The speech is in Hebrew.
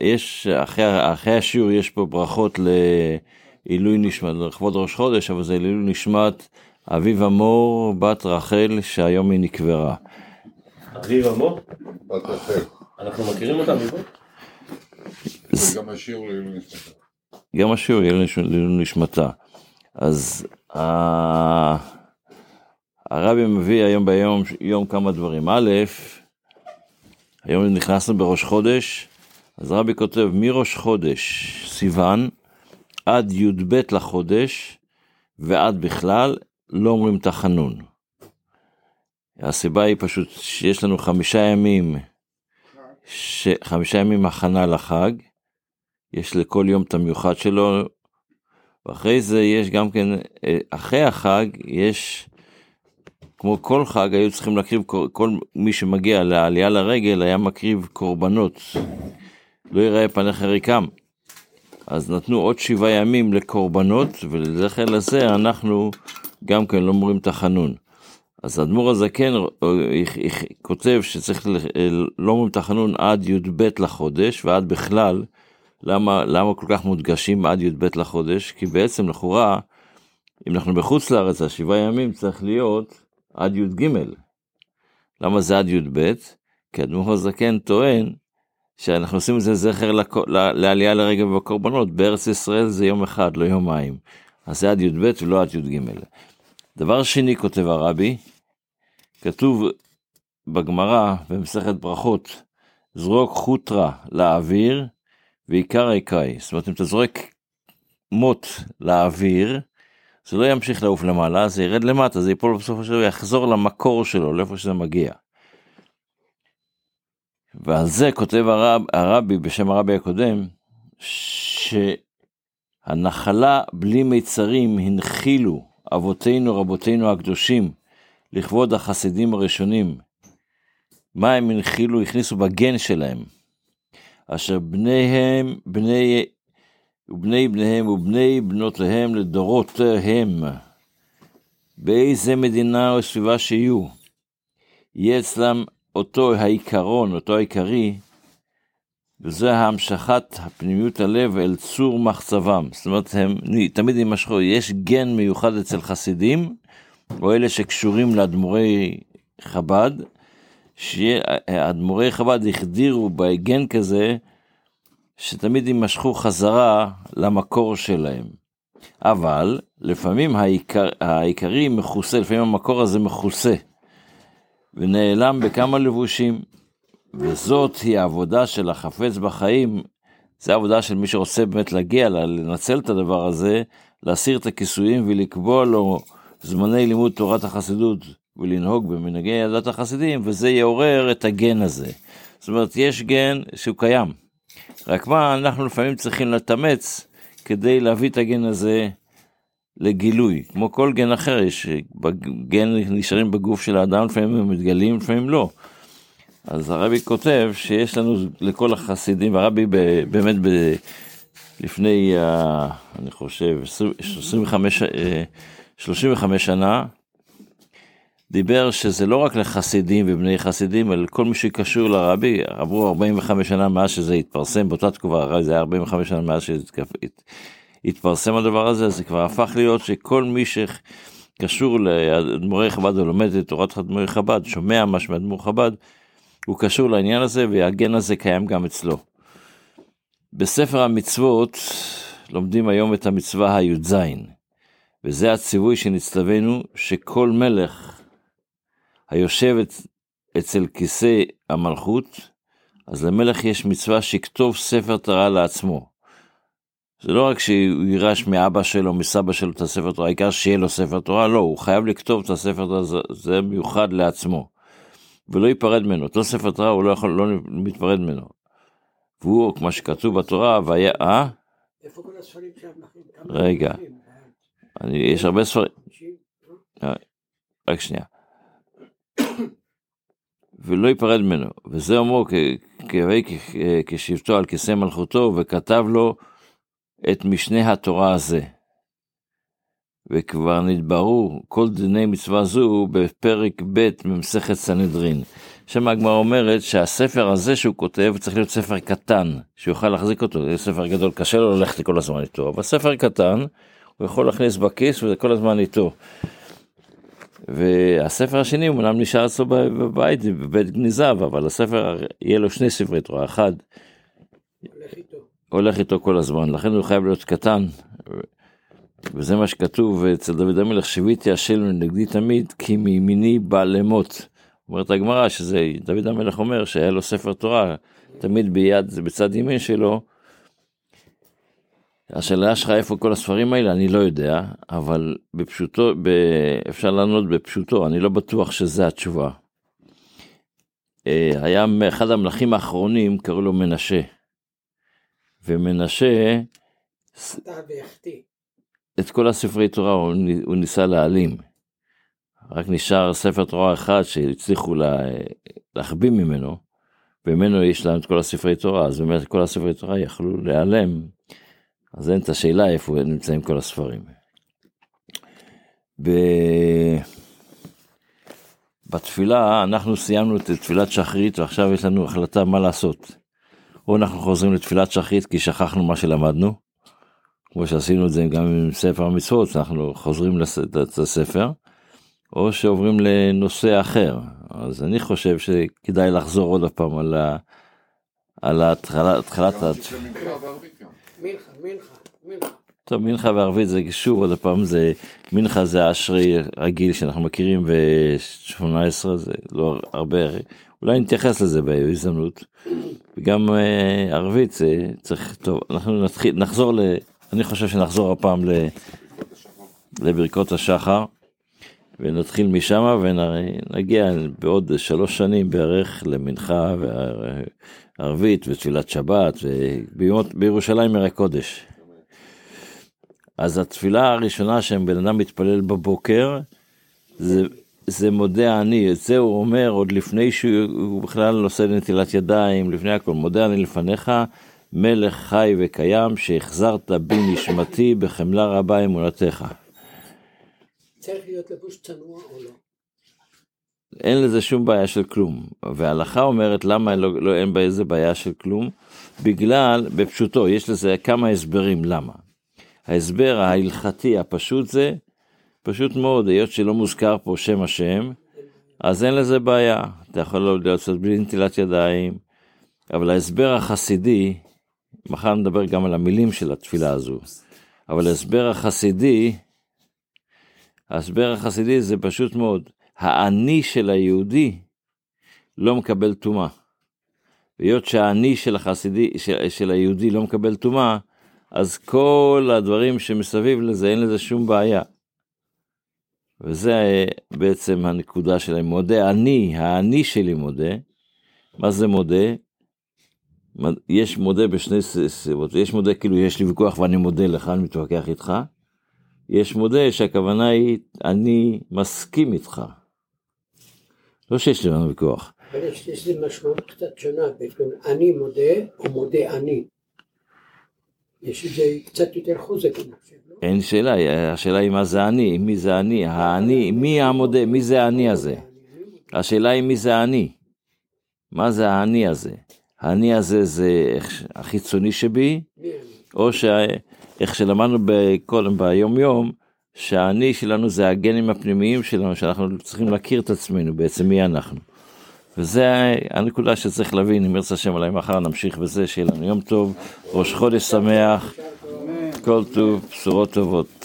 יש, אחרי, אחרי השיעור יש פה ברכות לעילוי נשמת, לכבוד ראש חודש, אבל זה לעילוי נשמת אביב אמור, בת רחל, שהיום היא נקברה. אביב אמור? בת רחל. אנחנו מכירים אותה מפה? גם השיעור לעילוי נשמתה. גם השיעור יהיה לעילוי נשמתה. אז ה- הרבי מביא היום ביום יום כמה דברים. א', היום נכנסנו בראש חודש, אז הרבי כותב מראש חודש סיוון עד י"ב לחודש ועד בכלל לא אומרים תחנון. הסיבה היא פשוט שיש לנו חמישה ימים, ש... חמישה ימים הכנה לחג, יש לכל יום את המיוחד שלו, ואחרי זה יש גם כן, אה, אחרי החג יש, כמו כל חג היו צריכים להקריב, כל מי שמגיע לעלייה לרגל היה מקריב קורבנות, לא ייראה פניך ריקם. אז נתנו עוד שבעה ימים לקורבנות, ולזכר לזה אנחנו גם כן לא אומרים תחנון. אז האדמו"ר הזקן אה, כותב שצריך, ל- אה, לא אומרים תחנון עד י"ב לחודש, ועד בכלל, למה, למה כל כך מודגשים עד י"ב לחודש? כי בעצם לכאורה, אם אנחנו בחוץ לארץ, השבעה ימים צריך להיות עד י"ג. למה זה עד י"ב? כי האדמו"ר הזקן טוען שאנחנו עושים את זה זכר לקו- לעלייה לרגל בקורבנות, בארץ ישראל זה יום אחד, לא יומיים. אז זה עד י"ב ולא עד י"ג. דבר שני, כותב הרבי, כתוב בגמרא, במסכת ברכות, זרוק חוטרה לאוויר, ועיקר העיקרי. זאת אומרת, אם אתה זורק מוט לאוויר, זה לא ימשיך לעוף למעלה, זה ירד למטה, זה ייפול בסופו של דבר, יחזור למקור שלו, לאיפה שזה מגיע. ועל זה כותב הרב, הרבי בשם הרבי הקודם, שהנחלה בלי מיצרים הנחילו אבותינו רבותינו הקדושים לכבוד החסידים הראשונים. מה הם הנחילו? הכניסו בגן שלהם. אשר בניהם, בני, ובני בניהם ובני בנותיהם לדורותיהם. באיזה מדינה או סביבה שיהיו, יהיה אצלם אותו העיקרון, אותו העיקרי, וזה המשכת הפנימיות הלב אל צור מחצבם. זאת אומרת, הם תמיד יימשכו, יש גן מיוחד אצל חסידים, או אלה שקשורים לאדמו"רי חב"ד, שאדמו"רי חב"ד החדירו בגן כזה, שתמיד יימשכו חזרה למקור שלהם. אבל לפעמים העיקר, העיקרי מכוסה, לפעמים המקור הזה מכוסה, ונעלם בכמה לבושים. וזאת היא העבודה של החפץ בחיים, זה העבודה של מי שרוצה באמת להגיע, לנצל את הדבר הזה, להסיר את הכיסויים ולקבוע לו זמני לימוד תורת החסידות ולנהוג במנהגי דת החסידים, וזה יעורר את הגן הזה. זאת אומרת, יש גן שהוא קיים, רק מה, אנחנו לפעמים צריכים לתמץ כדי להביא את הגן הזה לגילוי, כמו כל גן אחר, יש גן נשארים בגוף של האדם, לפעמים הם מתגלים, לפעמים לא. אז הרבי כותב שיש לנו לכל החסידים, והרבי באמת ב, לפני, אני חושב, 25, 35 שנה, דיבר שזה לא רק לחסידים ובני חסידים, אלא כל מי שקשור לרבי, עברו 45 שנה מאז שזה התפרסם, באותה תקופה, זה היה 45 שנה מאז שהתפרסם הדבר הזה, זה כבר הפך להיות שכל מי שקשור לאדמו"רי חב"ד או לומד את תורת אדמו"רי חב"ד, שומע משהו מאדמו"ר חב"ד, הוא קשור לעניין הזה והגן הזה קיים גם אצלו. בספר המצוות לומדים היום את המצווה הי"ז, וזה הציווי שנצטווינו שכל מלך היושב אצל כיסא המלכות, אז למלך יש מצווה שיכתוב ספר תורה לעצמו. זה לא רק שהוא יירש מאבא שלו, מסבא שלו את הספר תורה, העיקר שיהיה לו ספר תורה, לא, הוא חייב לכתוב את הספר תורה, זה, זה מיוחד לעצמו. ולא ייפרד ממנו. אותו ספר תורה הוא לא יכול, לא מתפרד ממנו. והוא, כמו שכתוב בתורה, והיה, אה? איפה כל הספרים שאנחנו... רגע. אני, יש הרבה ספרים. רק שנייה. ולא ייפרד ממנו, וזה אומרו כשבטו על כיסא מלכותו, וכתב לו את משנה התורה הזה. וכבר נתבררו כל דיני מצווה זו בפרק ב' ממסכת סנהדרין. שם הגמרא אומרת שהספר הזה שהוא כותב צריך להיות ספר קטן, שיוכל להחזיק אותו, זה ספר גדול, קשה לו ללכת כל הזמן איתו, אבל ספר קטן, הוא יכול להכניס בכיס וזה כל הזמן איתו. והספר השני אמנם נשאר אצלו בבית, בבית גניזיו, אבל הספר, יהיה לו שני ספרי תורה, אחד הולך איתו. כל הזמן, לכן הוא חייב להיות קטן. וזה מה שכתוב אצל דוד המלך, שיוויתי השם לנגדי תמיד, כי מימיני בא למות. אומרת הגמרא שזה, דוד המלך אומר שהיה לו ספר תורה, תמיד ביד, בצד ימין שלו. השאלה שלך איפה כל הספרים האלה, אני לא יודע, אבל בפשוטו, ב... אפשר לענות בפשוטו, אני לא בטוח שזה התשובה. אה, היה אחד המלכים האחרונים, קראו לו מנשה. ומנשה. את כל הספרי תורה הוא ניסה להעלים. רק נשאר ספר תורה אחד שהצליחו לה, להחביא ממנו, וממנו יש להם את כל הספרי תורה, אז באמת כל הספרי תורה יכלו להיעלם, אז אין את השאלה איפה נמצאים כל הספרים. ב... בתפילה, אנחנו סיימנו את תפילת שחרית ועכשיו יש לנו החלטה מה לעשות. או אנחנו חוזרים לתפילת שחרית כי שכחנו מה שלמדנו, כמו שעשינו את זה גם עם ספר המצוות, אנחנו חוזרים לס- לספר, או שעוברים לנושא אחר. אז אני חושב שכדאי לחזור עוד פעם על, ה... על התחלת... טוב, מנחה וערבית זה שוב עוד פעם זה, מנחה זה האשרי רגיל שאנחנו מכירים ב-18, זה לא הרבה, אולי נתייחס לזה בהזדמנות. וגם אה, ערבית זה צריך, טוב, אנחנו נתחיל, נחזור ל... אני חושב שנחזור הפעם ל... לברכות השחר, ונתחיל משם ונגיע בעוד שלוש שנים בערך למנחה וערבית ותפילת שבת, ובימות- בירושלים עיר הקודש. אז התפילה הראשונה שבן אדם מתפלל בבוקר, זה, זה מודה אני, את זה הוא אומר עוד לפני שהוא בכלל עושה נטילת ידיים, לפני הכל, מודה אני לפניך, מלך חי וקיים, שהחזרת בי נשמתי בחמלה רבה אמונתך. צריך להיות לבוש צנוע או לא? אין לזה שום בעיה של כלום. וההלכה אומרת למה לא, לא אין בה איזה בעיה של כלום? בגלל, בפשוטו, יש לזה כמה הסברים למה. ההסבר ההלכתי הפשוט זה, פשוט מאוד, היות שלא מוזכר פה שם השם, אז אין לזה בעיה. אתה יכול לעשות בלי נטילת ידיים, אבל ההסבר החסידי, מחר נדבר גם על המילים של התפילה הזו, אבל ההסבר החסידי, ההסבר החסידי זה פשוט מאוד. האני של היהודי לא מקבל טומאה. והיות שהאני של החסידי, של, של היהודי לא מקבל טומאה, אז כל הדברים שמסביב לזה, אין לזה שום בעיה. וזה בעצם הנקודה שלהם. מודה אני, האני שלי מודה. מה זה מודה? יש מודה בשני סיבות. יש מודה כאילו יש לי ויכוח ואני מודה לך, אני מתווכח איתך. יש מודה שהכוונה היא, אני מסכים איתך. לא שיש לי לנו ויכוח. אבל יש לזה משמעות קצת שונה, אני מודה או מודה אני. יש לזה קצת יותר חוזק, אני חושב, לא? אין שאלה, השאלה היא מה זה אני, מי זה אני, האני, מי המודה, מי זה האני הזה? השאלה היא מי זה האני. מה זה האני הזה? האני הזה זה החיצוני שבי, אני? או שאיך שלמדנו קודם ביום יום, שהאני שלנו זה הגנים הפנימיים שלנו, שאנחנו צריכים להכיר את עצמנו בעצם מי אנחנו. וזה הנקודה שצריך להבין, אם ירצה השם אולי מחר נמשיך בזה, שיהיה לנו יום טוב, ראש חודש שמח, כל טוב, בשורות טובות.